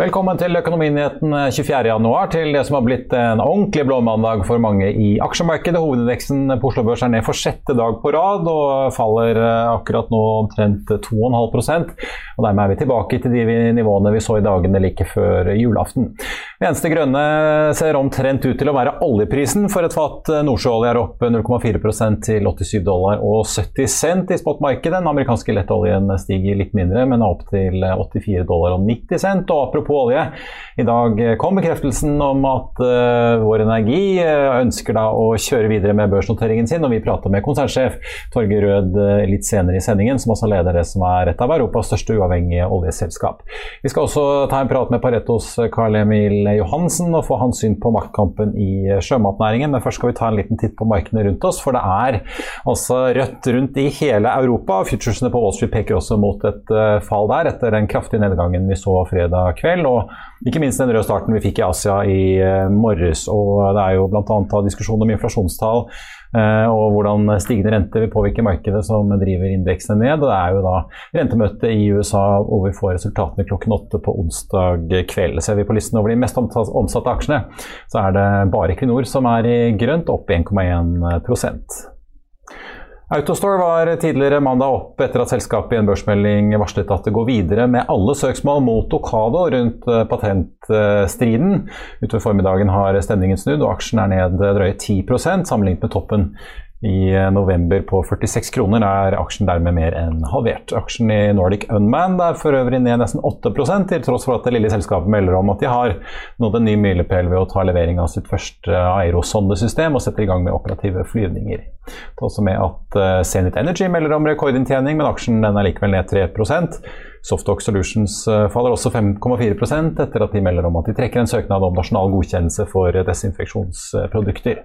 Velkommen til Økonominyheten 24.1, til det som har blitt en ordentlig blåmandag for mange i aksjemarkedet. Hovedindeksen på Oslo Børs er ned for sjette dag på rad og faller akkurat nå omtrent 2,5 og Dermed er vi tilbake til de nivåene vi så i dagene like før julaften. Det eneste grønne ser omtrent ut til å være oljeprisen. For et fat nordsjøolje er opp 0,4% til 87 dollar og 70 cent i spotmarkedet. Den amerikanske lettoljen stiger litt mindre, men er opp til 84 dollar og 90 cent. Og apropos olje, i dag kom bekreftelsen om at uh, Vår Energi ønsker da å kjøre videre med børsnoteringen sin. Og vi prater med konsernsjef Torgeir Rød litt senere i sendingen, som også leder det som er et av Europas største uavhengige oljeselskap. Vi skal også ta en prat med Paretos Carl Emil Johansen og få hans syn på maktkampen i sjømatnæringen. Men først skal vi ta en liten titt på markedene rundt oss, for det er altså rødt rundt i hele Europa. Futuresene på Wall Street peker også mot et fall der, etter den kraftige nedgangen vi så fredag kveld. Og ikke minst den røde starten vi fikk i Asia i morges. Og det er jo bl.a. diskusjon om inflasjonstall og hvordan stigende rente vil påvirke markedet som driver indeksene ned. Og det er jo da rentemøte i USA hvor vi får resultatene klokken åtte på onsdag kveld. Ser vi på listen over de mest omsatte aksjene, så er det bare Equinor som er i grønt, opp 1,1 Autostore var tidligere mandag opp etter at selskapet i en børsmelding varslet at det går videre med alle søksmål mot Okado rundt patentstriden. Utover formiddagen har stemningen snudd, og aksjen er ned drøye 10% sammenlignet med toppen i november på 46 kroner er aksjen dermed mer enn halvert. Aksjen i Nordic Unman er for øvrig ned nesten 8 til tross for at det lille selskapet melder om at de har nådd en ny milepæl ved å ta levering av sitt første aerosondesystem og setter i gang med operative flyvninger. Det er også med at Zenit Energy melder om rekordinntjening, men aksjen er likevel ned 3% Softox Solutions faller også 5,4% etter at de melder om at de trekker en søknad om nasjonal godkjennelse for desinfeksjonsprodukter.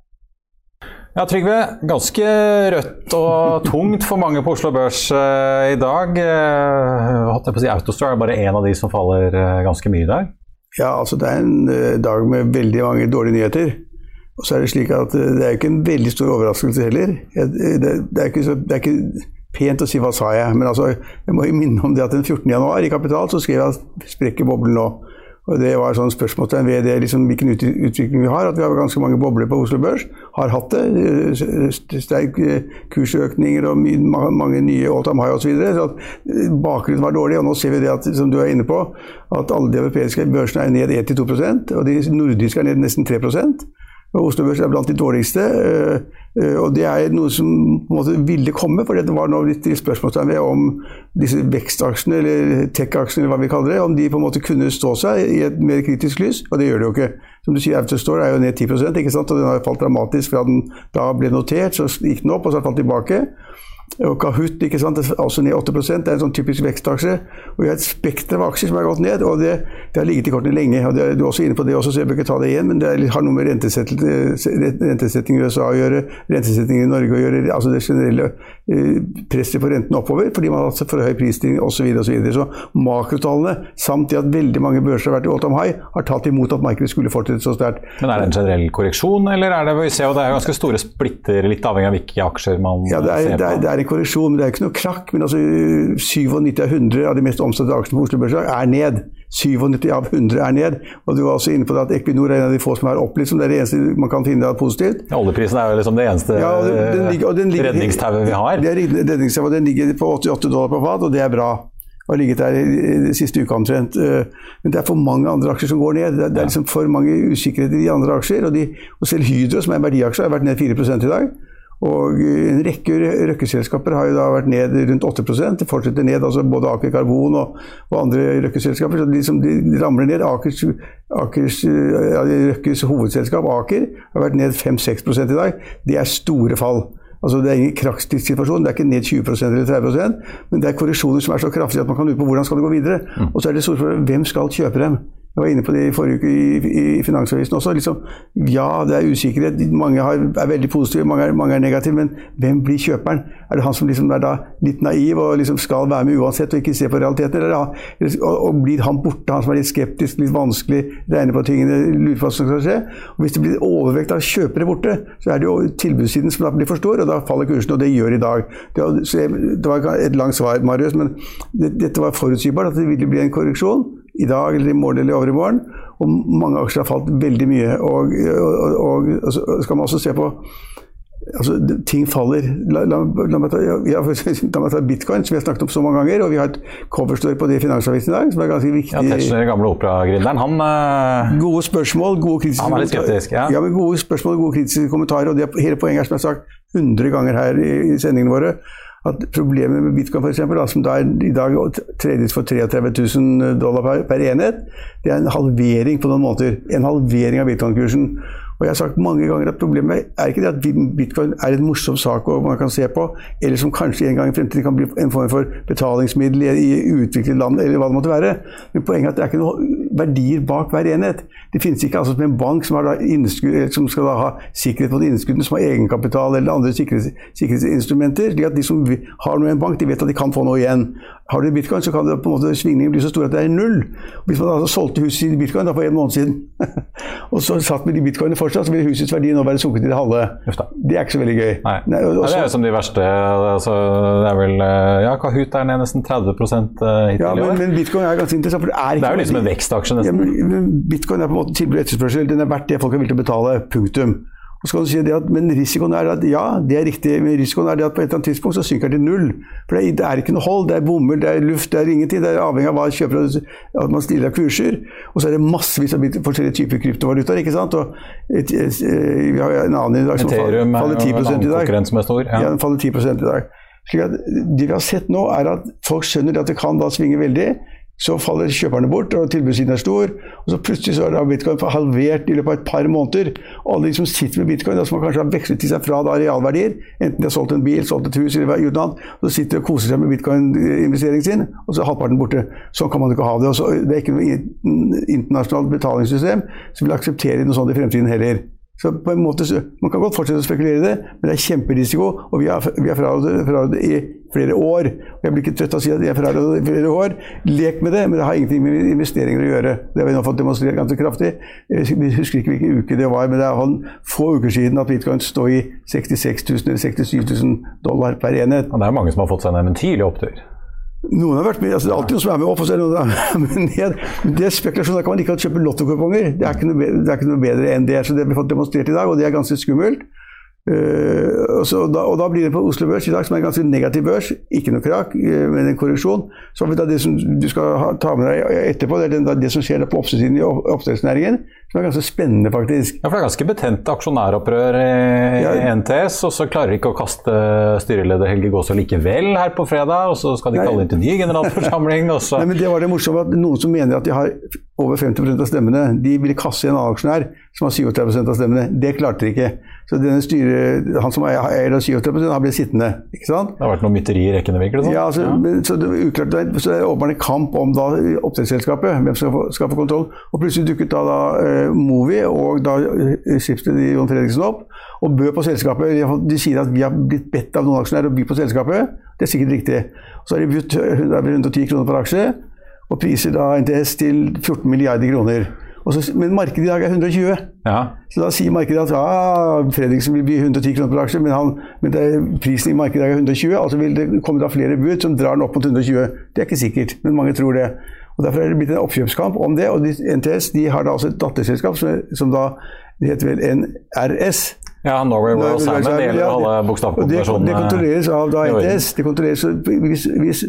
Ja, Trygve. Ganske rødt og tungt for mange på Oslo Børs uh, i dag. Uh, jeg si Autostore er bare én av de som faller uh, ganske mye i dag? Ja, altså det er en dag med veldig mange dårlige nyheter. Og så er det slik at det er ikke en veldig stor overraskelse heller. Det, det, er, så, det er ikke pent å si 'hva sa jeg', men altså, jeg må jo minne om det at den 14.1 i Kapital så skrev jeg at 'sprekker boblen nå'. Og Det var sånn spørsmålstegn ved det, liksom, hvilken utvikling vi har. At vi har ganske mange bobler på Oslo Børs. Har hatt det. Sterk kursøkninger og mange nye all time high osv. Så, videre. så bakgrunnen var dårlig. Og nå ser vi det at, som du er inne på, at alle de europeiske børsene er ned 1-2% og de nordiske er ned nesten 3 og Oslo Børs er blant de dårligste. Og det er noe som på en måte ville komme, for det var nå litt spørsmålstegn ved om disse vekstaksjene, eller tech-aksjene, eller hva vi kaller det, om de på en måte kunne stå seg i et mer kritisk lys. Og det gjør de jo ikke. Som du sier, Autostore er jo ned 10% ikke sant? og den har falt dramatisk fra den da ble notert. Så gikk den opp, og så har den falt tilbake. Og Kahoot ikke sant? Det er også ned 8 Det er en sånn typisk vekstaksje. Og vi har et spekter av aksjer som har gått ned, og det, det har ligget i kortene lenge. og det, Du er også inne på det også, så jeg bør ikke ta det igjen, men det er, har noe med rentesetting i USA å gjøre, rentesetting i Norge å gjøre, altså det generelle eh, presset på rentene oppover fordi man har hatt for høy prisstigning osv. Så, videre, og så, så makrotallene, samt det at veldig mange børser har vært i all time high, har tatt imot at markedet skulle fortsette så sterkt. Men er det en generell korreksjon, eller er det vi ser jo det er ganske store splitter, litt avhengig av hvilke aksjer man ja, det er, ser på? Det er, det er en korreksjon, men det er ikke noe krakk. Men altså 97 av 100 av de mest omsatte aksjene på Oslo Børs er ned. 97 av 100 er ned. Og du var også inne på det at Equinor er en av de få som er opp, liksom. Det er det eneste man kan finne av positivt. Ja, oljeprisen er jo liksom det eneste ja, redningstauet vi har. Det er redningstauet, den ligger på 88 dollar på fat, og det er bra har ligget der i siste uka omtrent. Eh, men det er for mange andre aksjer som går ned. Det er, liksom for mange usikkerheter i andre aksjer. Og, de, og selv Hydro, som er en verdiaksje, har vært ned 4 i dag. Og en rekke røkkeselskaper har jo da vært ned rundt 8% Det fortsetter ned, altså både Aker Karbon og, og andre røkkeselskaper. Så de, som, de ramler ned. Akers, Akers, ja, Røkkes hovedselskap, Aker, har vært ned 5-6 i dag. Det er store fall. Altså Det er ingen krakksituasjon, det er ikke ned 20% eller 30% men det er korreksjoner som er så kraftige at man kan lure på hvordan skal det gå videre. Mm. Og så er det store spørsmålet hvem skal kjøpe dem? Jeg var inne på det i forrige uke i, i Finansavisen også. Liksom, ja, det er usikkerhet. Mange har, er veldig positive, mange er, mange er, negative. Men hvem blir kjøperen? Er det han som liksom er litt naiv og liksom skal være med uansett og ikke se på realiteten? Eller, og, og, blir han borte, han som er litt skeptisk, litt vanskelig, regner på tingene, lurer på hva som skal skje? Og Hvis det blir overvekt av kjøpere borte, så er det jo tilbudssiden som da blir for stor, og da faller kursen. Og det gjør i dag. Det var, et langt svar, Marius, men det, dette var forutsigbart at det ville bli en korreksjon i dag eller i morgen eller i morgen. Og mange aksjer har falt veldig mye. Og, og, og, og så skal man også se på Altså, ting faller. La, la, la, meg ta, ja, la, meg ta, bitcoin, som vi har snakket om så mange ganger. Og vi har et coverstory på det i Finansavisen i dag, som er ganske viktig. Ja, Tetzschner, gamle operagründeren, han uh... Gode spørsmål, gode kritiske Han er litt skeptisk, ja. ja. men gode spørsmål, gode kritiske kommentarer. Og det hele poenget er, som jeg har sagt 100 ganger her i, i sendingene våre, at problemet med bitcoin, f.eks., som da i dag tredes for 33 000 dollar per, per, enhet, det er en halvering på noen måneder. En halvering av bitcoin-kursen. Og jeg har sagt mange ganger at Problemet er ikke det at bitcoin er en morsom sak og man kan se på, eller som kanskje en gang i fremtiden kan bli en form for betalingsmiddel i, utviklede land, eller hva det måtte være. Men poenget er at det er ikke noen verdier bak hver enhet. Det finnes ikke altså som en bank som, som skal ha sikkerhet på innskuddene, som har egenkapital eller andre sikkerhets, sikkerhetsinstrumenter. slik at De som har noe i en bank, de vet at de kan få noe igjen. Har du bitcoin, så kan det på en måte svingningen bli så stor at det er null. Hvis man altså solgte huset i bitcoin da for en måned siden, og så satt med de bitcoinene fortsatt, så vil husets verdi nå være sunket i det halve. Det er ikke så veldig gøy. Nei. Nei også, det er jo som de verste altså, Det er vel Ja, Kahoot er ned nesten 30 hittil ja, men, men, bitcoin er ganske interessant. For det er, det er jo liksom en vekstaksje, nesten. Ja, men, bitcoin er på en måte tilbud og etterspørsel. Den er verdt det folk er villige til å betale. Punktum. Og så kan du si det at, Men risikoen er at ja, det er riktig, men risikoen er det at på et eller annet tidspunkt så synker det til null. For det, det, er ikke noe hold, det er bomull, det er luft, det er ingenting. Det er avhengig av hva kjøper, at man stiller av kurser. Og så er det massevis av forskjellige typer kryptovalutaer. ikke sant? Og et, et, vi har en annen i dag som Ethereum, faller 10 i dag. Som er stor, ja. ja, den faller 10 i dag. Slik at Det vi har sett nå, er at folk skjønner at det kan da svinge veldig. Så faller kjøperne bort, og tilbudssiden er stor. Og så plutselig så er bitcoin halvert i løpet av et par måneder. Og alle de som sitter med bitcoin, da, som kanskje har vekslet til seg fra da, realverdier, enten de har solgt en bil, solgt et hus eller noe annet, så sitter de og koser seg med bitcoin-investeringen sin, og så er halvparten borte. Sånn kan man ikke ha det. Og så, det er ikke noe internasjonalt betalingssystem som vil akseptere noe sånt i fremtiden heller. Så på en måte, Man kan godt fortsette å spekulere i det, men det er kjemperisiko. Og vi har, vi frarådet det i flere år. Og jeg blir ikke trøtt av å si at jeg har frarådet i flere år. Lek med det, men det har ingenting med investeringer å gjøre. Det har vi nå fått demonstrert ganske kraftig. Jeg husker ikke hvilken uke det var, men det er få uker siden at bitcoin står i 66 000 eller 67 000 dollar per enhet. Og det er mange som har fått seg en eventyrlig opptur. Noen har vært med, altså Det er alltid noen som er med opp, og så er noen med ned. Det er spekulasjon. Da kan man like godt kjøpe lottokuponger. Det, det er ikke noe bedre enn det. Så det ble fått demonstrert i dag, og det er ganske skummelt. Uh, og, da, og, da, blir det på Oslo Børs i dag, som er en ganske negativ børs, ikke noe krakk, uh, men en korreksjon. Så har vi da det som du skal ha, ta med deg etterpå, det er det, det som skjer på oppsiden i var ganske spennende, faktisk. Ja, for Det er ganske betent aksjonæropprør i ja. NTS, og så klarer de ikke å kaste styreleder Helge Gåsø likevel her på fredag, og så skal de kalle inn til ny generalforsamling. Nei, men det var det morsomme at Noen som mener at de har over 50% av stemmene, de ville kaste en annen aksjonær som har 37% av stemmene. Det klarte de ikke. Så denne styre, han som eier 37% har blitt sittende. ikke sant? Det har vært noe mytteri i rekkene, virker det? Ja, altså, ja. Men, så det er uklart, så det er åpenbart en kamp om da oppdrettsselskapet, hvem skal få, skal få kontroll. Og plutselig dukket da, da uh, Movi og da uh, skiftet Jon Fredriksen opp og bød på selskapet. De sier at vi har blitt bedt av noen aksjonærer å by på selskapet. Det er sikkert riktig. Så har de budt 110 kroner per aksje, og priser da NTS til 14 milliarder kroner. Så, men markedet i dag er 120. Ja. Så da sier markedet at ja, Fredriksen vil bli 110 kroner per aksje, men, han, men er, prisen i markedet er 120. Altså vil det komme da flere bud som drar den opp mot 120. Det er ikke sikkert, men mange tror det. Og Derfor er det blitt en oppkjøpskamp om det. og de, NTS de har da også et datterselskap som, som da det heter vel NRS. Ja, Norway Royal Salmon. Det gjelder ja, alle bokstavkombinasjonene. Det, det kontrolleres av da NTS. Det kontrolleres, hvis, hvis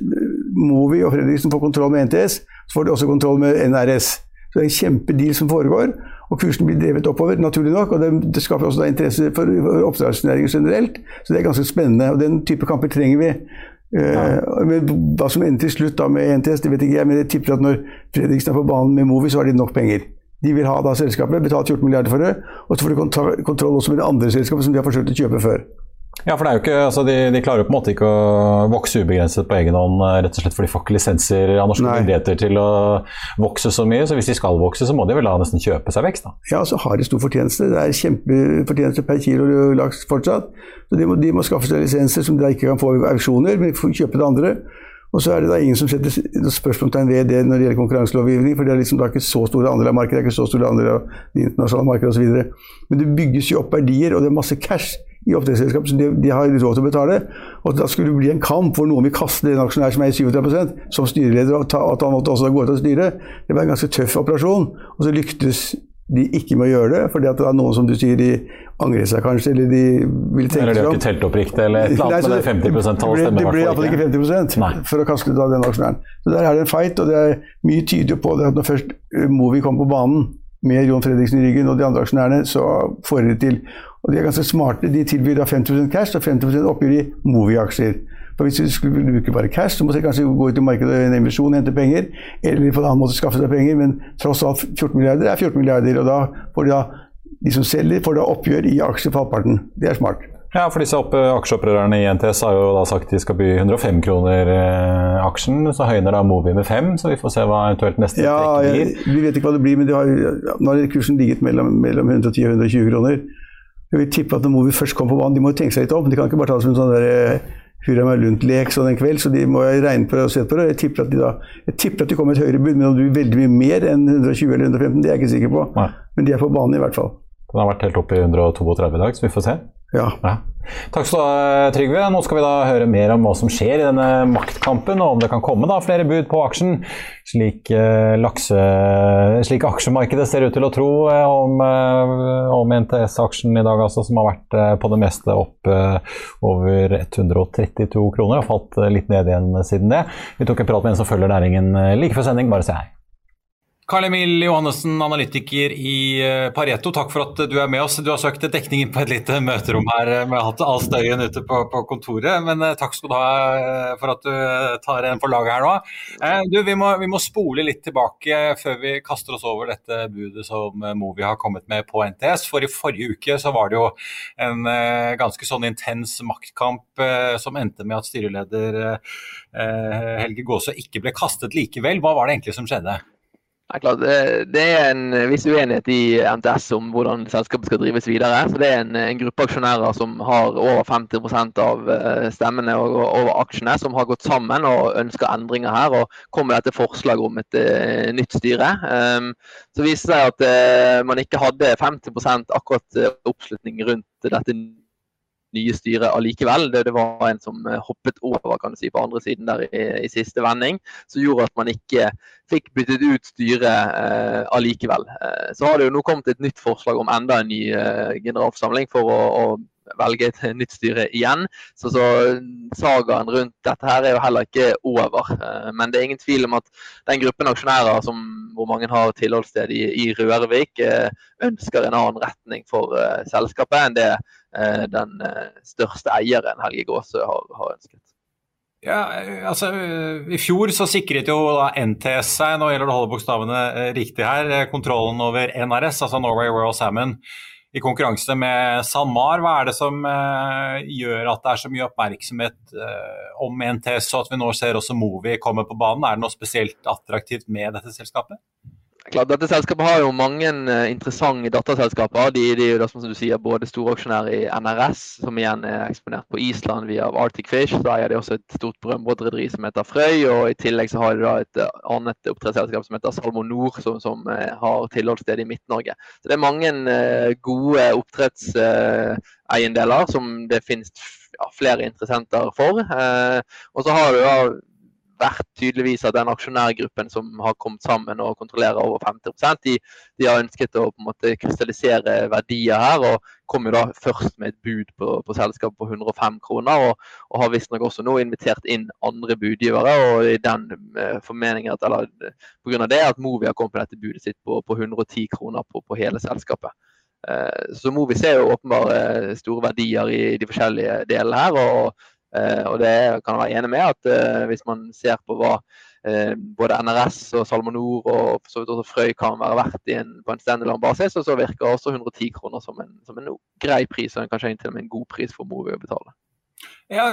Movi og Fredriksen får kontroll med NTS, så får de også kontroll med NRS. Så det er en kjempedeal som foregår. Og kursen blir drevet oppover, naturlig nok. Og det, det skaper også interesse for, for oppdrettsnæringen generelt. Så det er ganske spennende. Og den type kamper trenger vi. Eh, hva som ender til slutt da med NTS, det vet ikke jeg, men jeg tipper at når Fredriksen er på banen med Movi, så har de nok penger. De vil ha da selskapet, betalt 14 milliarder for det, og så får de kontroll også med det andre selskapet som de har forsøkt å kjøpe før. Ja, for det er jo ikke, altså de, de, klarer jo på en måte ikke å vokse ubegrenset på egen hånd, eh, rett og slett fordi de får ikke lisenser av norske myndigheter til å vokse så mye. Så hvis de skal vokse, så må de vel da nesten kjøpe seg vekst, da. Ja, så har de stor fortjeneste. Det er kjempefortjeneste per kilo laks fortsatt. Så de må, de må skaffe seg lisenser som de ikke kan få auksjoner, men får kjøpe det andre. Og så er det da ingen som setter spørsmålstegn ved det når det gjelder konkurranselovgivning, for det er liksom da ikke så store andeler av markedet, det er ikke så store andeler av det internasjonale markedet osv. Men det bygges jo opp verdier, og det er masse cash i oppdrettsselskap så de, de, har råd til å betale. Og da skulle det bli en kamp hvor noen vil kaste en aksjonær som er i 37 som styreleder, og ta, at han måtte også gå ut og styre. Det var en ganske tøff operasjon. Og så lyktes de ikke med å gjøre det, fordi at det er noen som du sier de angrer seg kanskje, eller de vil tenke seg om. Eller de har ikke telt opp riktig, eller et eller annet med det 50 %-tallet stemmer Det ble iallfall ikke 50 Nei. for å kaste da den aksjonæren. Så der er det en fight, og det er mye tyder på det at når først Movi kom på banen med Jon Fredriksen i ryggen og de andre aksjonærene, så får de det til. Og de er ganske smarte. De tilbyr da 50 cash og 50 oppgjør i Movi-aksjer. For Hvis du skulle bruke bare cash, så må du kanskje gå ut i markedet og en emisjon, hente penger, eller på en annen måte skaffe seg penger, men tross alt 14 milliarder er 14 milliarder. Og da får de da, de som selger, får da oppgjør i aksjer for halvparten. Det er smart. Ja, for disse aksjeopprørerne i NTS har jo da sagt de skal by 105 kroner eh, aksjen. Så høyner da Movi med 5, så vi får se hva eventuelt neste ja, trekk blir. Ja, vi vet ikke hva det blir, men de har, nå har kursen ligget mellom, mellom 110 og 120 kroner. Jeg vil tippe at når vi først kommer på banen, de må jo tenke seg litt om. De kan ikke bare ta det som en sånn der eh, hurra meg lunt-lek sånn en kveld, så de må regne på det og se på det. Jeg tipper at de, da, jeg tipper at de kommer et høyere bud, men om du er veldig mye mer enn 120 eller 115, det er jeg ikke sikker på. Nei. Men de er på banen i hvert fall. Den har vært helt oppe i 132 i dag, så vi får se. Ja. ja. Takk skal du ha, Trygve. Nå skal vi da høre mer om hva som skjer i denne maktkampen, og om det kan komme da flere bud på aksjen, slik, eh, lakse, slik aksjemarkedet ser ut til å tro eh, om, eh, om NTS-aksjen i dag, altså, som har vært eh, på det meste opp eh, over 132 kroner. Har falt eh, litt ned igjen siden det. Vi tok en prat med en som følger næringen like før sending. Bare se her. Karl Emil Johannessen, analytiker i eh, Pareto, takk for at du er med oss. Du har søkt dekning på et lite møterom her. Vi har hatt all støyen ute på, på, kontoret, men eh, takk skal du ha eh, for at du tar en for laget her nå. Du, vi må, vi må, spole litt tilbake før vi kaster oss over dette budet som Movi har kommet med på NTS. For i forrige uke så var det jo en ganske sånn intens maktkamp som endte med at styreleder Helge Gåse ikke ble kastet likevel. Hva var det egentlig som skjedde? Ja, klart, det er en viss uenighet i NTS om hvordan selskapet skal drives videre. så Det er en, en gruppe aksjonærer som har over 50% av eh, stemmene og over aksjene, som har gått sammen og ønsker endringer her. og kom med dette forslaget om et uh, nytt styre. Um, så viser det seg at uh, man ikke hadde 50 akkurat oppslutning rundt dette nye styret allikevel. Det, det, var en som eh, hoppet over kan du si, på andre siden der i, i siste vending, som gjorde at man ikke fikk byttet ut styret eh, allikevel. Eh, så har det jo nå kommet et nytt forslag om enda en ny eh, generalforsamling for å, å velge et nytt styre igjen. Så, så, sagaen rundt dette her er jo heller ikke over. Eh, men det er ingen tvil om at den gruppen aksjonærer som hvor mange har tilholdssted i, i Rørvik, ønsker en annen retning for selskapet enn det den største eieren, Helge Gåsø, har, har ønsket. Ja, altså I fjor så sikret jo NTS seg, nå gjelder det å holde bokstavene riktig her, kontrollen over NRS, altså Norway Royal Salmon i konkurranse med SalMar. Hva er det som gjør at det er så mye oppmerksomhet om NTS, og at vi nå ser også Movi komme på banen? Er det noe spesielt attraktivt med dette selskapet? Klart, dette selskapet har jo mange uh, interessante datterselskaper. De, de, er jo som du sier, både storaksjonær i NRS, som igjen er eksponert på Island via Arctic Fish. Så eier de også et stort brønnbåtrederi som heter Frøy. Og i tillegg så har de da et uh, annet oppdrettsselskap som heter Salmonor, som, som uh, har tilholdssted i Midt-Norge. Så det er mange gode oppdrettseiendeler som det finnes flere interessenter for. og så har du da vært tydeligvis at den aksjonærgruppen som har kommet sammen og kontrollerer over 50 de, de har ønsket å på en måte krystallisere verdier her. og kom jo da først med et bud på, på selskapet på 105 kroner. Og, og har visstnok også nå invitert inn andre budgivere. og i den uh, formeningen at, eller Pga. det at Movi har kommet med dette budet sitt på, på 110 kroner på, på hele selskapet. Uh, så Movi ser jo åpenbart store verdier i de forskjellige delene her. og Eh, og det kan jeg være enig med at eh, hvis man ser på hva eh, både NRS og Salmonor og så vidt også Frøy kan være verdt en, på en standalone basis, så, virker også 110 kroner som en, som en grei pris, og kanskje til og med en god pris for Movi å betale. Ja,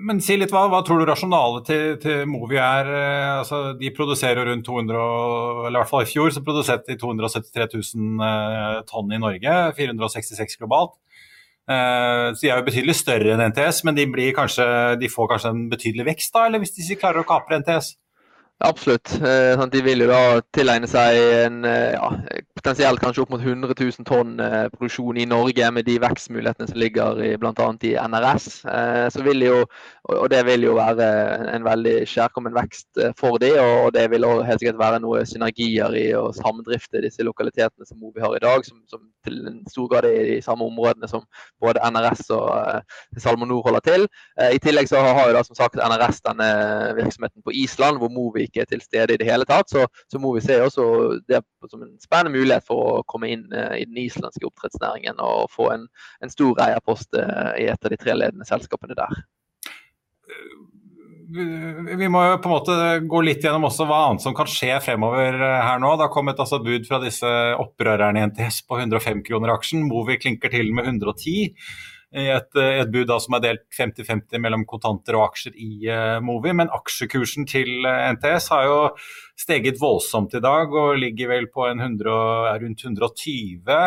men si litt, hva, hva tror du rasjonalet til, til Movi er? Altså, de produserer rundt 200, eller i hvert fall i fjor så produserte de 273 000 tonn i Norge, 466 globalt. Uh, så De er jo betydelig større enn NTS, men de, kanskje, de, får kanskje en betydelig vekst da, eller hvis de ikke klarer å kapre NTS? Absolutt. Eh, de vil jo da tilegne seg en, eh, ja, potensielt kanskje opp mot 100 000 tonn eh, produksjon i Norge med de vekstmulighetene som ligger i bl.a. i NRS. Så vil jo, og det vil jo være en veldig kjærkommen vekst for de, og det vil også helt sikkert være noe synergier i å samdrifte disse lokalitetene som Movi har i dag, som, som til en stor grad er i de samme områdene som både NRS og Salmonor holder til. I tillegg så har jo da som sagt NRS denne virksomheten på Island, hvor Movi ikke er til stede i det hele tatt, så, så må ser se også det som en spennende mulighet for å komme inn uh, i den islandske oppdrettsnæringen og få en, en stor eierpost uh, i et av de tre ledende selskapene der. Vi må jo på en måte gå litt gjennom også hva annet som kan skje fremover eh, her nå. Det har kommet altså bud fra disse opprørerne i NTS på 105 kroner aksjen. Movi klinker til med 110 i et, eh, et, bud da, som er delt 50-50 mellom kontanter og aksjer i uh, Movi. Men aksjekursen til uh, eh, NTS har jo steget voldsomt i dag og ligger vel på 100, rundt 120.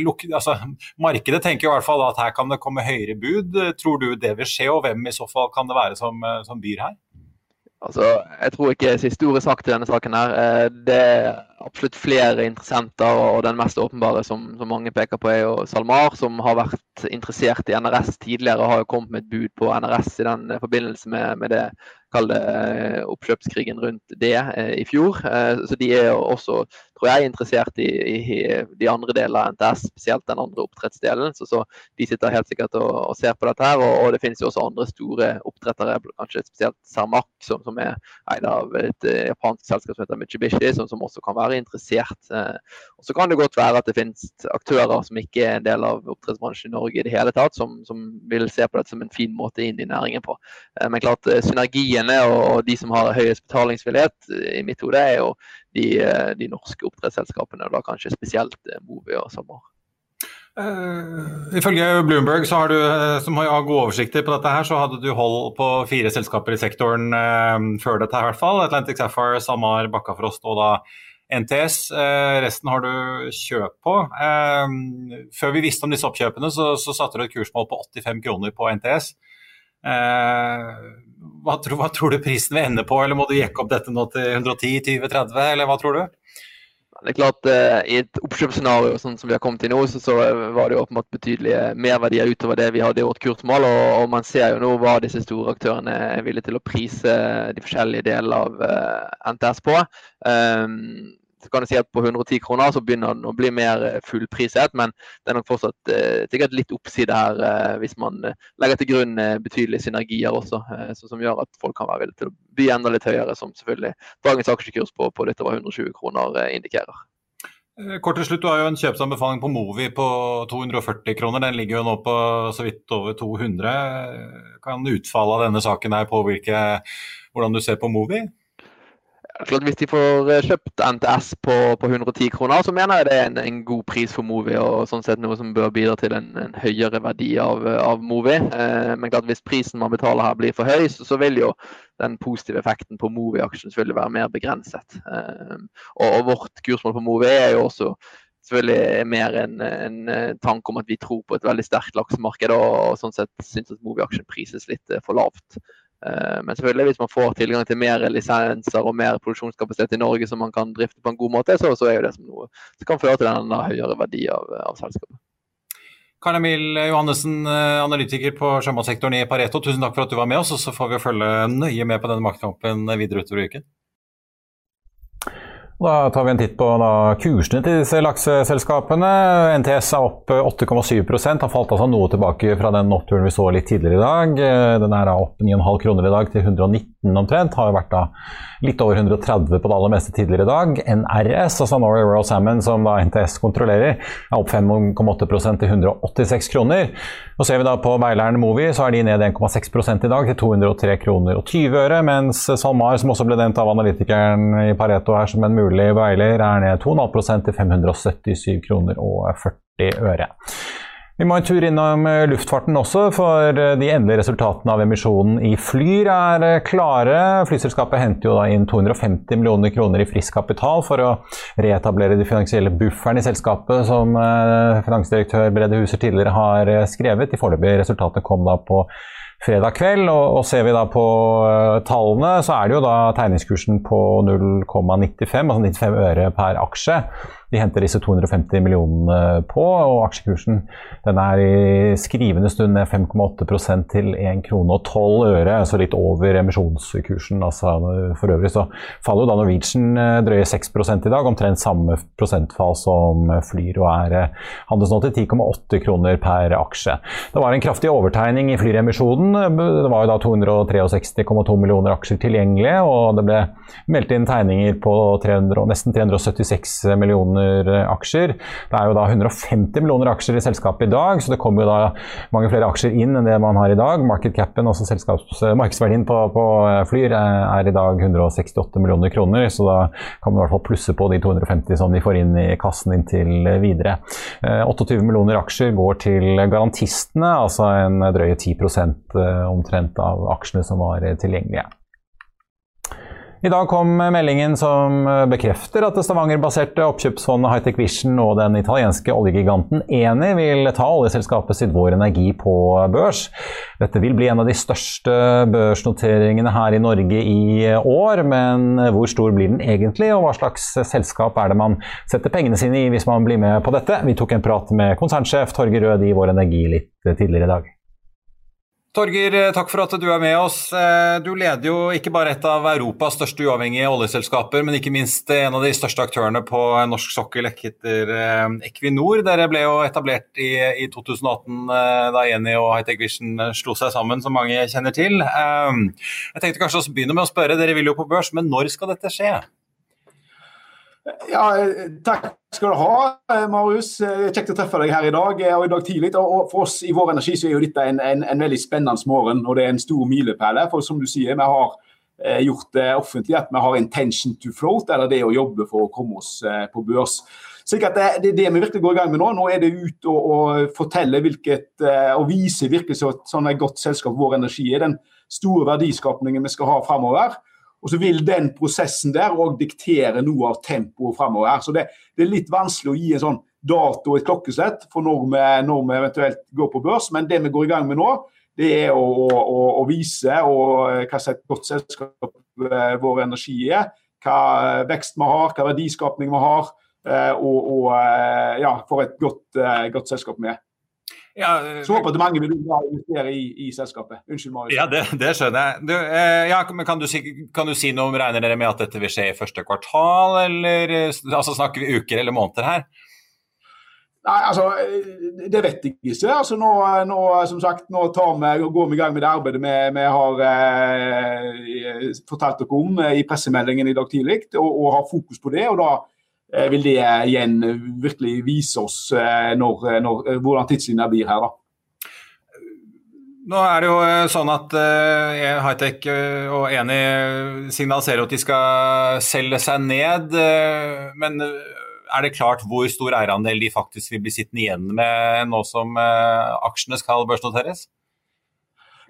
Luk, altså, markedet tenker i hvert fall at her kan det komme høyere bud. Tror du det vil skje, og hvem i så fall kan det være som, som byr her? Altså, jeg tror ikke siste ord er sagt i denne saken. her. Det er absolutt flere interessenter, og den mest åpenbare som, som, mange peker på, er jo SalMar, som har vært interessert i NRS tidligere og har jo kommet med et bud på NRS i den forbindelse med, med det kall det eh, oppkjøpskrigen rundt det eh, i fjor. Eh, så de er også, tror jeg, interessert i, i de andre delene av NTS, spesielt den andre oppdrettsdelen. Så, så, de sitter helt sikkert og, og ser på dette her. Og, og, det finnes jo også andre store oppdrettere, kanskje spesielt Cermaq, som, som, er eid av et japansk selskap som heter Mitsubishi, som, som også kan være interessert. Og Så kan det godt være at det finnes aktører som ikke er en del av oppdrettsbransjen i Norge i det hele tatt, som, som vil se på dette som en fin måte inn i næringen på. Men klart, synergien eierne og de som har høyest betalingsvillighet, i mitt hode er jo de, eh, de norske oppdrettsselskapene, og da kanskje spesielt eh, Movi og SalMar. Uh, ifølge Bloomberg, har du, som har god oversikter på dette, her, så hadde du hold på fire selskaper i sektoren uh, før dette, i hvert fall. Atlantic Sapphire, SalMar, Bakkafrost og da NTS. Uh, resten har du kjøp på. før vi visste om disse oppkjøpene, så, så satte du et kursmål på 85 kroner på NTS. Hva tror, hva tror, du prisen vil ende på, eller må du jekke opp dette nå til 110-20-30, eller hva tror du? Det er klart, uh, I et oppkjøpsscenario sånn som vi har kommet til nå, så, så var det jo åpenbart betydelige merverdier utover det vi hadde i vårt kursmål. Og, og, man ser jo nå hva disse store aktørene er villige til å prise de forskjellige delene av uh, NTS på. Um, så kan du si at på 110 kroner så begynner den å bli mer fullpriset, men det er nok fortsatt sikkert litt oppside her hvis man legger til grunn betydelige synergier også, som gjør at folk kan være villige til å by enda litt høyere, som selvfølgelig dagens aksjekurs på, på litt over 120 kroner indikerer. Eh, kort til slutt, Du har jo en kjøpsanbefaling på Movi på 240 kroner. Den ligger jo nå på så vidt over 200. Kan utfallet av denne saken her påvirke hvordan du ser på Movi? Klart Hvis de får eh, kjøpt NTS på, på 110 kroner, så mener jeg det er en, en, god pris for Movi. og sånn sett Noe som bør bidra til en, en høyere verdi av, av Movi. Eh, men klart hvis prisen man betaler her blir for høy, så, så vil jo den positive effekten på Movi-aksjen selvfølgelig være mer begrenset. Eh, og, og, vårt kursmål på Movi er jo også selvfølgelig mer en, en eh, tanke om at vi tror på et veldig sterkt laksemarked, og, og sånn sett syns at Movi-aksjen prises litt eh, for lavt. Eh, men selvfølgelig hvis man får tilgang til mer lisenser og mer produksjonskapasitet i Norge som man kan drifte på en god måte, så, så er jo det som noe som kan føre til en høyere verdi av, av selskapet. Karl Emil Johannessen, eh, analytiker på sjømatsektoren i Pareto, tusen takk for at du var med oss. og Så får vi følge nøye med på denne maktkampen videre utover uken. Da tar vi en titt på kursene til disse lakseselskapene. NTS er opp 8,7% har falt altså noe tilbake fra den oppturen vi så litt tidligere i dag. Den er opp 9,5 kroner i dag til 119 omtrent. Har jo vært da litt over 130 på det aller meste tidligere i dag. NRS, altså Norway Royal Salmon, som da NTS kontrollerer, er opp 5,8% til 186 kroner. Og Ser vi da på Beileren Movi, så er de ned 1,6 i dag til 203 kroner og 20 øre, mens SalMar, som også ble nevnt av analytikeren i Pareto her som en mulig beiler, er ned 2,5% til 577 kroner og 40 øre. Vi må en tur innom eh, luftfarten også, for eh, de endelige resultatene av emisjonen i Flyr er eh, klare. Flyselskapet henter jo da inn 250 millioner kroner i frisk kapital for å reetablere de finansielle bufferen i selskapet, som finansdirektør Brede Huser tidligere har skrevet. De foreløpige resultatene kom da på fredag kveld. Og, ser vi da på tallene, så er det jo da tegningskursen på 0,95, altså 95 øre per aksje de henter disse 250 millionene på, og aksjekursen den er i skrivende stund ned 5,8% til 1 krone og 12 øre, altså litt over emisjonskursen. Altså, for øvrig så faller jo da Norwegian eh, drøye 6 i dag, omtrent samme prosentfall som Flyr, og er eh, handles nå til 10,8 kroner per aksje. Det var en kraftig overtegning i Flyr-emisjonen. Det var jo da 263,2 millioner aksjer tilgjengelige, og det ble meldt inn tegninger på 300, nesten 376 millioner millioner aksjer. Det er jo da 150 millioner aksjer i selskapet i dag, så det kommer jo da mange flere aksjer inn enn det man har i dag. Market capen, altså markedsverdien på, på, Flyr, er i dag 168 millioner kroner, så da kan man i hvert fall plusse på de 250 som de får inn i kassen inntil videre. 28 eh, millioner aksjer går til garantistene, altså en drøye 10 eh, omtrent av aksjene som var tilgjengelige. I dag kom meldingen som bekrefter at det Stavanger-baserte oppkjøpsfondet Hightech Vision og den italienske oljegiganten Eni vil ta oljeselskapet sitt Vår Energi på børs. Dette vil bli en av de største børsnoteringene her i Norge i år, men hvor stor blir den egentlig, og hva slags selskap er det man setter pengene sine i hvis man blir med på dette? Vi tok en prat med konsernsjef Torger Rød i Vår Energi litt tidligere i dag. Torger, eh, takk for at du er med oss. Eh, du leder jo ikke bare et av Europas største uavhengige oljeselskaper, men ikke minst en av de største aktørene på norsk sokkel, heter eh, Equinor. Dere ble jo etablert i, i 2018 da Eni og Hightech Vision slo seg sammen, som mange kjenner til. Jeg tenkte kanskje å begynne med å spørre, dere vil jo på børs, men når skal dette skje? Ja, takk skal du ha, eh, Marius. Eh, kjekt å treffe deg her i dag eh, og i dag tidlig. Og for oss i Vår Energi så er jo dette en, en, en veldig spennende morgen, og det er en stor milepæl. For som du sier, vi har gjort det offentlig at vi har intention to float, eller det å jobbe for å komme oss på børs. Så det, det, er det vi virkelig går i gang med nå. Nå er det ut og, og fortelle hvilket, og vise virkelig så, sånn et godt selskap Vår Energi er. Den store verdiskapningen vi skal ha framover. Og så vil den prosessen der òg diktere noe av tempoet framover. Så det, det, er litt vanskelig å gi en sånn dato og et klokkeslett for når vi, når vi, eventuelt går på børs, men det vi går i gang med nå, det er å, å, å vise og, hva slags godt selskap eh, vår energi er. Hva vekst vi har, hva verdiskapning vi har, eh, og, og eh, ja, for et godt, godt selskap vi er. Ja, så håper jeg at mange vil investere i, i, selskapet. Unnskyld, Marius. Ja, det, det skjønner jeg. Du, eh, ja, men kan du, si, kan du, si, noe om Regner dere med at dette vil skje i første kvartal, eller altså, snakker vi uker eller måneder her? Nei, altså, Det vet jeg ikke. Altså, nå, nå, som sagt, nå vi, går vi i gang med det arbeidet vi, vi har eh, fortalt dere om i pressemeldingen i dag tidlig, og, og har fokus på det. og da Eh, vil det igjen virkelig vise oss eh, når, når, hvordan tidslinja blir her. da. Nå er det jo eh, sånn at uh, Hightech og Eni signaliserer at de skal selge seg ned. Uh, men er det klart hvor stor eierandel de faktisk vil bli sittende igjen med nå som aksjene skal børsnoteres?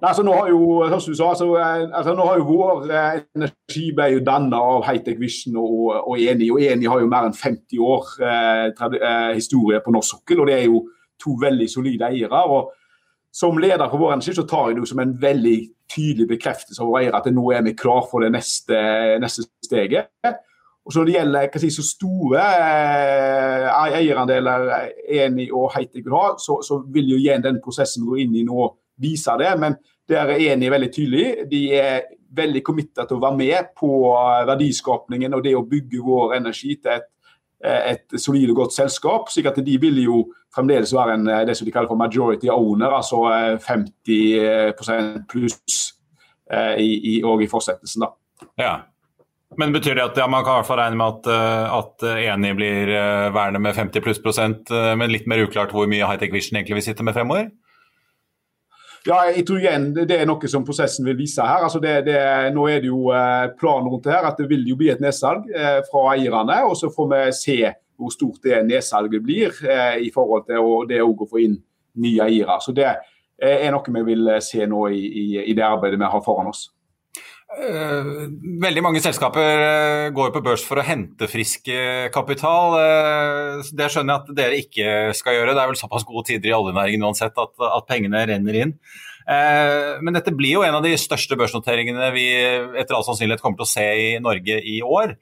Altså, nå har jo, som du sa, altså, altså, nå har jo vår eh, energi ble jo dannet av Hightech Vision og, og Eni. Og Eni har jo mer enn 50 år eh, eh, historie på norsk sokkel, og det er jo to veldig solide eiere. og Som leder for vår energi så tar jeg det som en veldig tydelig bekreftelse av våre eiere at nå er vi klar for det neste, neste steget. Og så Når det gjelder si, så store eh, eierandeler Eni og Hightech vil ha, så, så vil jo igjen den prosessen gå inn i nå vise det. Men der er Eni veldig tydelig. De er veldig committet til å være med på verdiskapningen og det å bygge vår energi til et, et solid og godt selskap. slik at De vil jo fremdeles være en, det som de kaller for majority owner, altså 50 pluss eh, i, i, i fortsettelsen. da. Ja. Men betyr det at ja, man kan i hvert fall regne med at, eh, at Eni blir eh, værende med 50 pluss prosent, men litt mer uklart hvor mye Hightech Vision egentlig vil sitte med fremover? Ja, jeg tror igjen Det er noe som prosessen vil vise her. Altså det, det, nå er det jo eh, planen rundt det her at det vil jo bli et nedsalg eh, fra eierne. og Så får vi se hvor stort det nedsalget blir eh, i forhold til det å få inn nye eiere. Så Det er noe vi vil se nå i, i, i det arbeidet vi har foran oss. Veldig mange selskaper går på børs for å hente frisk kapital. Det skjønner jeg at dere ikke skal gjøre. Det er vel såpass gode tider i oljenæringen uansett at, at pengene renner inn. Men dette blir jo en av de største børsnoteringene vi etter all sannsynlighet kommer til å se i Norge i år.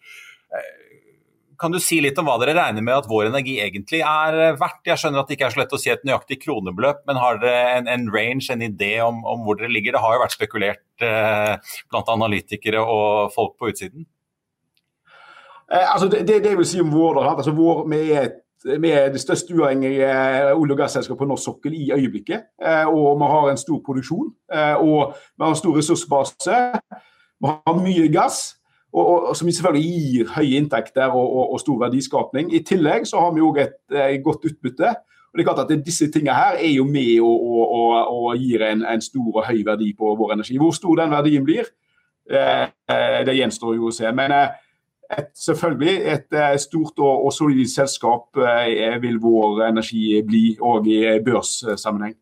Kan du si litt om hva dere regner med at vår energi egentlig er verdt? Jeg skjønner at det ikke er så lett å si et nøyaktig kronebeløp, men har dere en, en range, en idé om, om, hvor dere ligger? Det har jo vært spekulert eh, blant analytikere og folk på utsiden. Eh, altså det, det, det, vil si om vår, altså vår vi, er vi er det største uavhengige olje- og gasselskapet på norsk sokkel i øyeblikket. Eh, og vi har en stor produksjon. Eh, og vi har en stor ressursbase. Vi har mye gass og, og, som selvfølgelig gir høye inntekter og, og, og, stor verdiskapning. I tillegg så har vi òg et, et, eh, godt utbytte. Og det er klart at Disse tingene her er jo med og, gir en, en, stor og høy verdi på vår energi. Hvor stor den verdien blir, eh, det gjenstår jo å se. Men eh, et, selvfølgelig et eh, stort og, solid selskap vil vår energi bli òg i børssammenheng.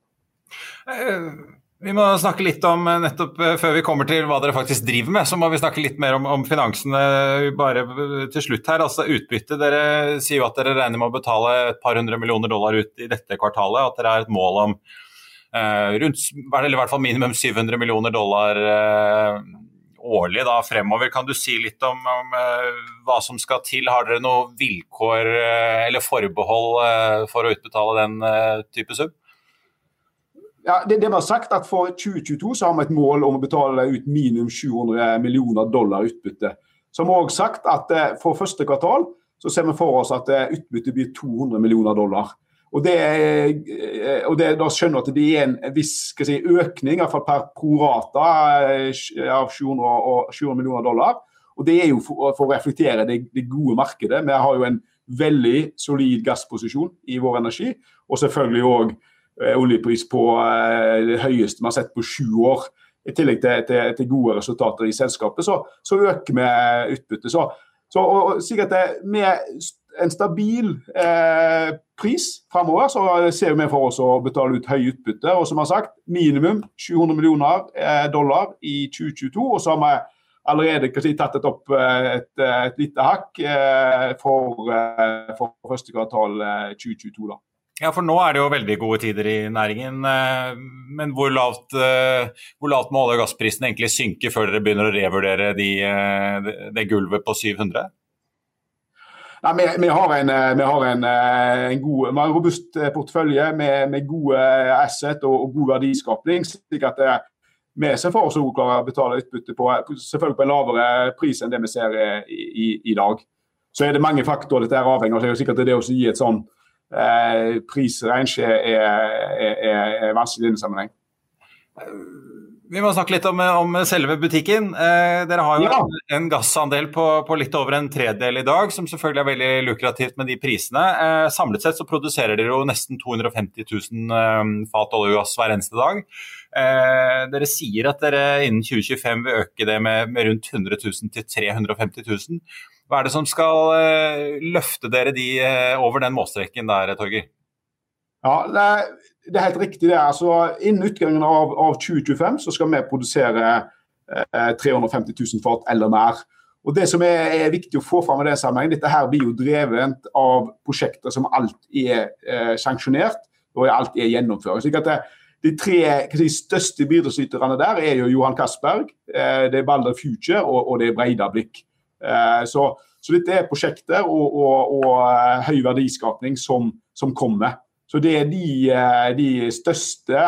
Vi må snakke litt om, eh, nettopp eh, Før vi kommer til hva dere faktisk driver med, så må vi snakke litt mer om, om finansene bare til slutt her. Altså Utbytte. Dere sier jo at dere regner med å betale et par hundre millioner dollar ut i dette kvartalet. At dere har et mål om eh, rundt, eller i hvert fall minimum 700 millioner dollar eh, årlig da, fremover. Kan du si litt om, om eh, hva som skal til? Har dere noen vilkår eh, eller forbehold for å utbetale den type sum? Ja, det, det var sagt at For 2022 så har vi et mål om å betale ut minimum 700 millioner dollar utbytte. Så har vi også sagt at eh, For første kvartal så ser vi for oss at eh, utbyttet blir 200 millioner dollar. Og, det, eh, og det, Da skjønner at det er en viss si, økning, i hvert fall per prorata, av 700, 700, millioner dollar. Og Det er jo for, for å reflektere det, det, gode markedet. Vi har jo en veldig solid gassposisjon i vår energi, og selvfølgelig òg Eh, oljepris på eh, det høyeste vi har sett på sju år. I tillegg til, til, til gode resultater i selskapet, så, så øker vi utbyttet. Så, så og, sikkert med en stabil eh, pris fremover, så ser vi for oss å betale ut høye utbytte. Og som har sagt, minimum 700 millioner eh, dollar i 2022. Og så har vi allerede si, tatt et opp eh, et, et lite hakk eh, for, for første kvartal 2022. da. Ja, for nå er det jo veldig gode tider i næringen. Eh, men hvor lavt, eh, hvor lavt må olje- og gassprisen egentlig synke før dere begynner å revurdere de, eh, det gulvet på 700? Nei, vi, vi, har en, vi har en, en god, en robust portefølje med, med gode asset og, og, god verdiskapning. slik at vi ser for oss å klare å betale utbytte på, selvfølgelig på en lavere pris enn det vi ser i, i, i dag. Så er det mange faktorer dette er avhengig av. Det er sikkert det å gi et sånn eh, prisrange er, er, er, er vanskelig i denne sammenheng. Vi må snakke litt om, om selve butikken. Eh, dere har jo ja. en, en, gassandel på, på, litt over en tredel i dag, som selvfølgelig er veldig lukrativt med de prisene. Eh, samlet sett så produserer dere jo nesten 250 000 eh, fat olje og gass hver eneste dag. Eh, dere sier at dere innen 2025 vil øke det med, med rundt 100 000 til 350 000. Hva er det som skal eh, løfte dere de eh, over den målstreken der, Torgeir? Ja, det er, det er, helt riktig. det. Altså, Innen utgangen av, av 2025 så skal vi produsere eh, 350 000 fat eller mer. Og Det som er, er viktig å få fram i den sammenhengen, dette her blir jo drevet av prosjekter som alt er eh, sanksjonert og alt er gjennomført. Slik at det, De tre si, største bidragsyterne der er jo Johan Castberg, eh, det er Balder Future og, og det er Breidablikk. Eh, så, så, dette er prosjekter og, og, og eh, høy verdiskapning som, som kommer. Så Det er de, eh, de største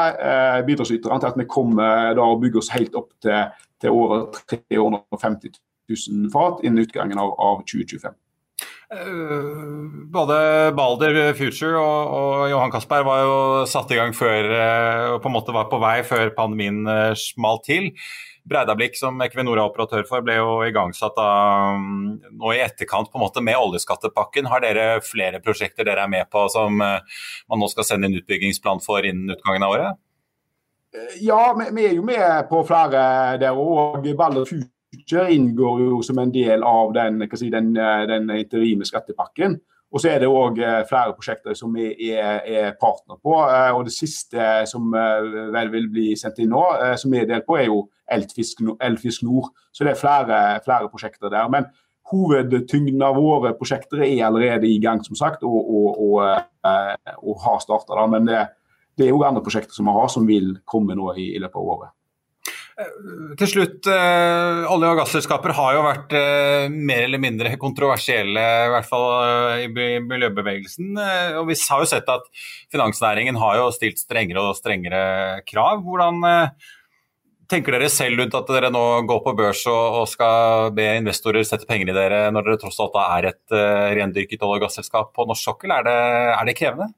bidragsyterne til at vi kommer da og bygger oss helt opp til, til over 350 000 fat innen utgangen av, av 2025. Eh, både Balder Future og, og, Johan Castberg var jo satt i gang før på en måte var på vei før pandemien smalt til. Breidablikk, som Equinor er operatør for, ble jo igangsatt av, mm, nå i etterkant på en måte med oljeskattepakken. Har dere flere prosjekter dere er med på som eh, man nå skal sende inn utbyggingsplan for innen utgangen av året? Eh, ja, vi, er jo med på flere der òg. Balder Future inngår jo som en del av den, si, den, eh, den interime skattepakken. Og så er det òg flere prosjekter som vi er, er, partner på. Og det siste som vel vil bli sendt inn nå, som vi er delt på, er jo Elfisk, Elfisk Nord. Så det er flere, flere, prosjekter der. Men hovedtyngden av våre prosjekter er allerede i gang, som sagt, og, og, og, eh, og har starta. Men det, det er jo andre prosjekter som vi har, som vil komme nå i, i løpet av året. Eh, til slutt, eh, Olje- og gasselskaper har jo vært mer eller mindre kontroversielle, i hvert fall i miljøbevegelsen. Og Vi har jo sett at finansnæringen har jo stilt strengere og strengere krav. Hvordan tenker dere selv rundt at dere nå går på børs og, og skal be investorer sette penger i dere, når dere tross alt er et uh, rendyrket olje- og gasselskap på norsk sokkel? Er det, er det krevende?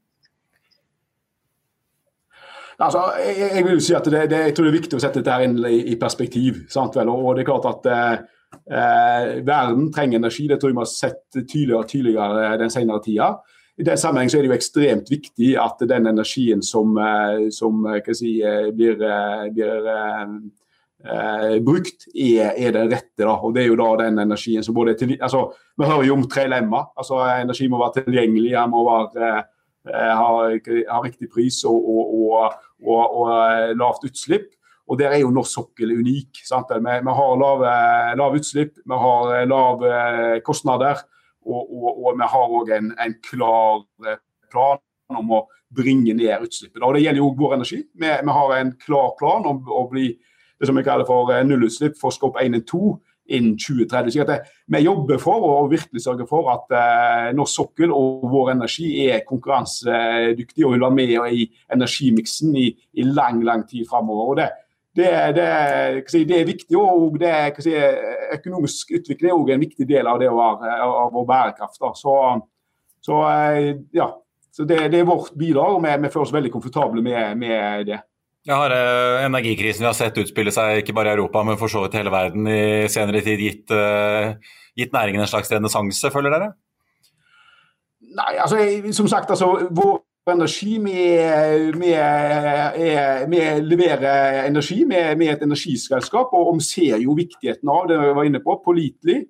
Altså, jeg, jeg, vil si at det, det, jeg tror det er viktig å sette dette inn i, i perspektiv. Sant? Og det er klart at eh, eh, Verden trenger energi, det tror jeg vi har sett tydeligere og tydeligere den senere tida. I den sammenheng er det jo ekstremt viktig at den energien som, eh, som eh, si, eh, blir, blir eh, brukt, er, er, den rette. Da. Og Det er jo da den energien som både er til, altså, Vi hører jo om tre lemmer. Altså, energi må være tilgjengelig, den må være, eh, ha, ha, riktig pris og, og, og, og, lavt utslipp. Og Der er jo norsk sokkel unik. Vi, vi, har lave, lav utslipp, vi har lave kostnader. Og, og, og vi har òg en, en, klar eh, plan om å bringe ned utslippet. Og Det gjelder jo vår energi. Vi, vi, har en klar plan om å bli det som vi kaller for eh, nullutslipp for Skop 1 og 2 innen 2030. Så det, vi jobber for å virkelig sørge for at eh, norsk sokkel og vår energi er konkurransedyktig og vil være med i energimiksen i, i lang lang tid framover. det, det, det, det, er viktig. og det, si, Økonomisk utvikling er også en viktig del av være, av vår bærekraft. Så, så, eh, ja, så det, det, er vårt bidrag, og vi, vi føler oss veldig komfortable med, med det. Jeg har eh, energikrisen vi har sett utspille seg ikke bare i Europa, men for så vidt hele verden i senere tid gitt, eh, gitt næringen en slags renessanse, føler dere? Nei, altså, som sagt, altså, vår energi. Vi, leverer energi med, et energiselskap, og vi ser jo viktigheten av det vi var inne på, pålitelig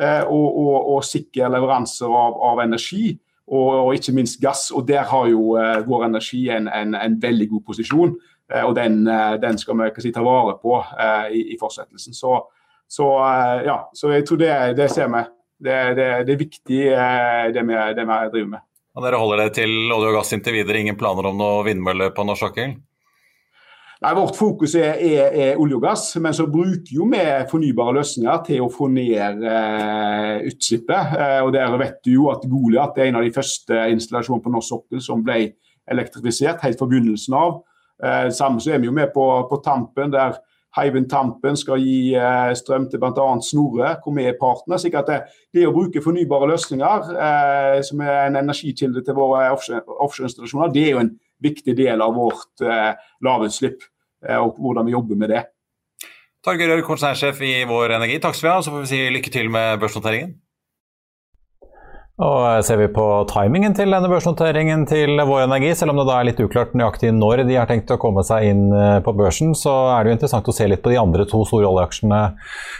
eh, og, og, og sikker leveranser av, av energi. Og, og, ikke minst gass. og Der har jo uh, vår energi en, en, en, veldig god posisjon. Og den, den, skal vi si, ta vare på i, i, fortsettelsen. Så, så, ja, så jeg tror det, det ser vi. Det, det, det er viktig det vi, det vi driver med. Og dere holder det til olje og gass inntil videre? Ingen planer om noe vindmølle på norsk sokkel? Nei, Vårt fokus er, er, er, olje og gass, men så bruker jo vi fornybare løsninger til å få ned eh, utslippet. Eh, og Der vet du jo at Goliat er en av de første installasjonene på norsk sokkel som ble elektrifisert helt fra begynnelsen av. Eh, samme så er vi jo med på, på Tampen, der Hywind Tampen skal gi eh, strøm til bl.a. Snorre, hvor vi er partner. slik at det, det, å bruke fornybare løsninger, eh, som er en energikilde til våre offshoreinstallasjoner, offshore det er jo en viktig del av vårt eh, lavutslipp. Eh, og hvordan vi jobber med det. Torgeir konsernsjef i Vår Energi, takk skal vi ha. Så får vi si lykke til med børsnoteringen. Og Ser vi på timingen til denne børsnoteringen til Vår Energi, selv om det da er litt uklart nøyaktig når de har tenkt å komme seg inn eh, på børsen, så er det jo interessant å se litt på de andre to store oljeaksjene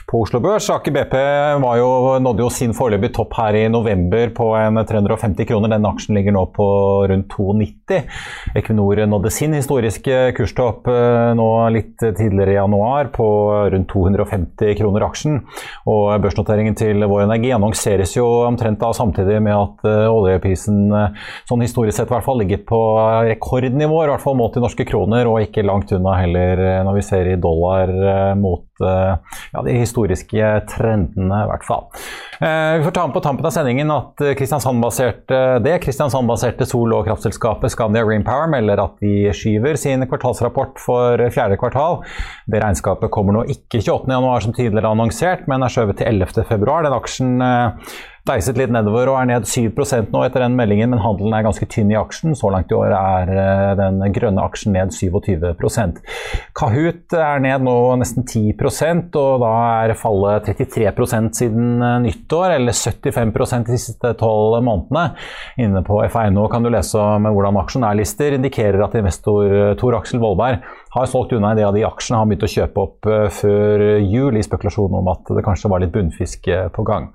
på Oslo Børs. Aker BP jo, nådde jo sin foreløpige topp her i november på en 350 kroner. Den aksjen ligger nå på rundt 290. Equinor nådde sin historiske kurstopp eh, nå litt tidligere i januar på rundt 250 kroner aksjen. Og børsnoteringen til Vår Energi annonseres jo omtrent da samtidig samtidig med at uh, oljeprisen uh, sånn historisk sett i hvert fall ligger på rekordnivåer, i hvert fall målt i norske kroner, og ikke langt unna heller når vi ser i dollar mot ja, de historiske trendene, i hvert fall. vi får ta med på tampen av sendingen at Kristiansand-baserte det Kristiansand-baserte sol- og kraftselskapet Scandia Green Power melder at de skyver sin kvartalsrapport for fjerde kvartal. Det regnskapet kommer nå ikke 28.1 som tidligere annonsert, men er skjøvet til 11.2. Den aksjen deiset litt nedover og er ned 7% nå etter den meldingen, men handelen er ganske tynn i aksjen. Så langt i år er eh, den grønne aksjen ned 27% Kahoot er ned nå nesten 10% og da er fallet 33 siden eh, nyttår, eller 75% de siste tolv månedene. Inne på FA.no kan du lese om hvordan aksjonærlister indikerer at investor eh, Tor Aksel Vollberg har solgt unna en del av de aksjene han begynte å kjøpe opp uh, før jul, i spekulasjon om at det kanskje var litt bunnfisk uh, på gang.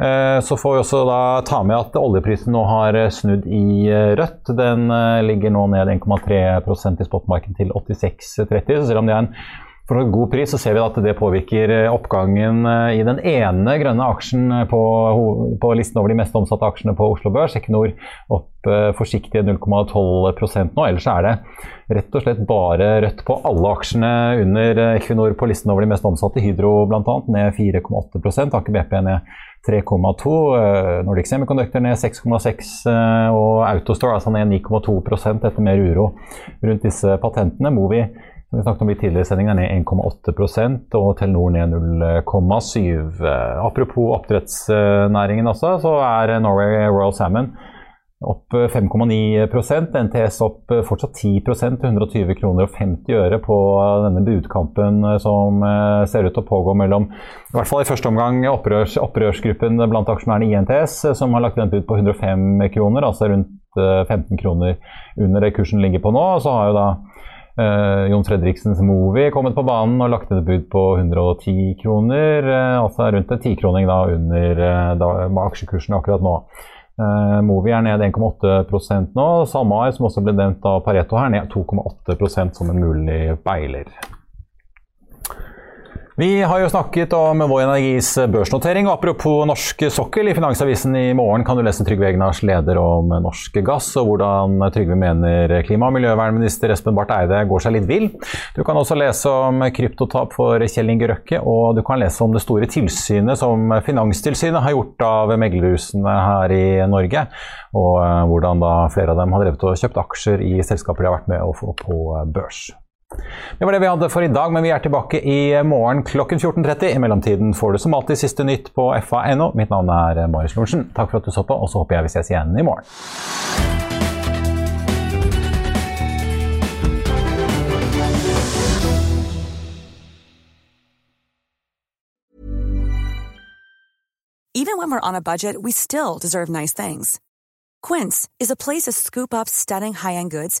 Uh, så får vi også da ta med at oljeprisen nå har snudd i rødt. Den ligger nå ned 1,3% i spotmarkedet til 86,30. Så selv om det er en for en god pris, så ser vi at det påvirker oppgangen i den ene grønne aksjen på, på listen over de mest omsatte aksjene på Oslo Børs. Equinor opp forsiktige 0,12% nå. Ellers er det rett og slett bare rødt på alle aksjene under Equinor på listen over de mest omsatte. Hydro bl.a. ned 4,8 Aker BP ned 3,2 eh, Nordic Semiconductor ned 6,6 eh, og Autostore altså ned 9,2% etter mer uro rundt disse patentene. Movi vi snakket om i tidligere sending, er ned 1,8% og Telenor ned 0,7 eh, Apropos oppdrettsnæringen også, så er Norway Royal Salmon opp 5,9% NTS opp fortsatt 10 til 120 kroner og 50 øre på denne budkampen som eh, ser ut til å pågå mellom i hvert fall i første omgang opprørs, opprørsgruppen blant aksjonærene i NTS, som har lagt en bud på 105 kroner, altså rundt 15 eh, kroner under det kursen ligger på nå. Så har jo da eh, Jon Fredriksens Movi kommet på banen og lagt et bud på 110 kroner, Uh, altså rundt en tikroning da under uh, da, aksjekursen akkurat nå. Uh, Movi er ned 1,8% nå. SalMar, som også ble nevnt av Pareto, her ned 2,8% som en mulig beiler. Vi har jo snakket om Vår Energis børsnotering. og Apropos norsk sokkel, i Finansavisen i morgen kan du lese Trygve Egnars leder om norsk gass, og hvordan Trygve mener klima- og miljøvernminister Espen Barth Eide går seg litt vill. Du kan også lese om kryptotap for Kjell Inge Røkke, og du kan lese om det store tilsynet som Finanstilsynet har gjort av meglerhusene her i Norge, og eh, hvordan da flere av dem har drevet og kjøpt aksjer i selskaper de har vært med å få på børs. Det var det vi hadde for i dag, men vi er tilbake i morgen klokken 14.30. I mellomtiden får du som alltid siste nytt på fa.no. Mitt navn er Marius Lorentzen. Takk for at du så på, og så håper jeg vi ses igjen i morgen. Even when we're on a budget, we still deserve nice things. Quince is a place to scoop up stunning high-end goods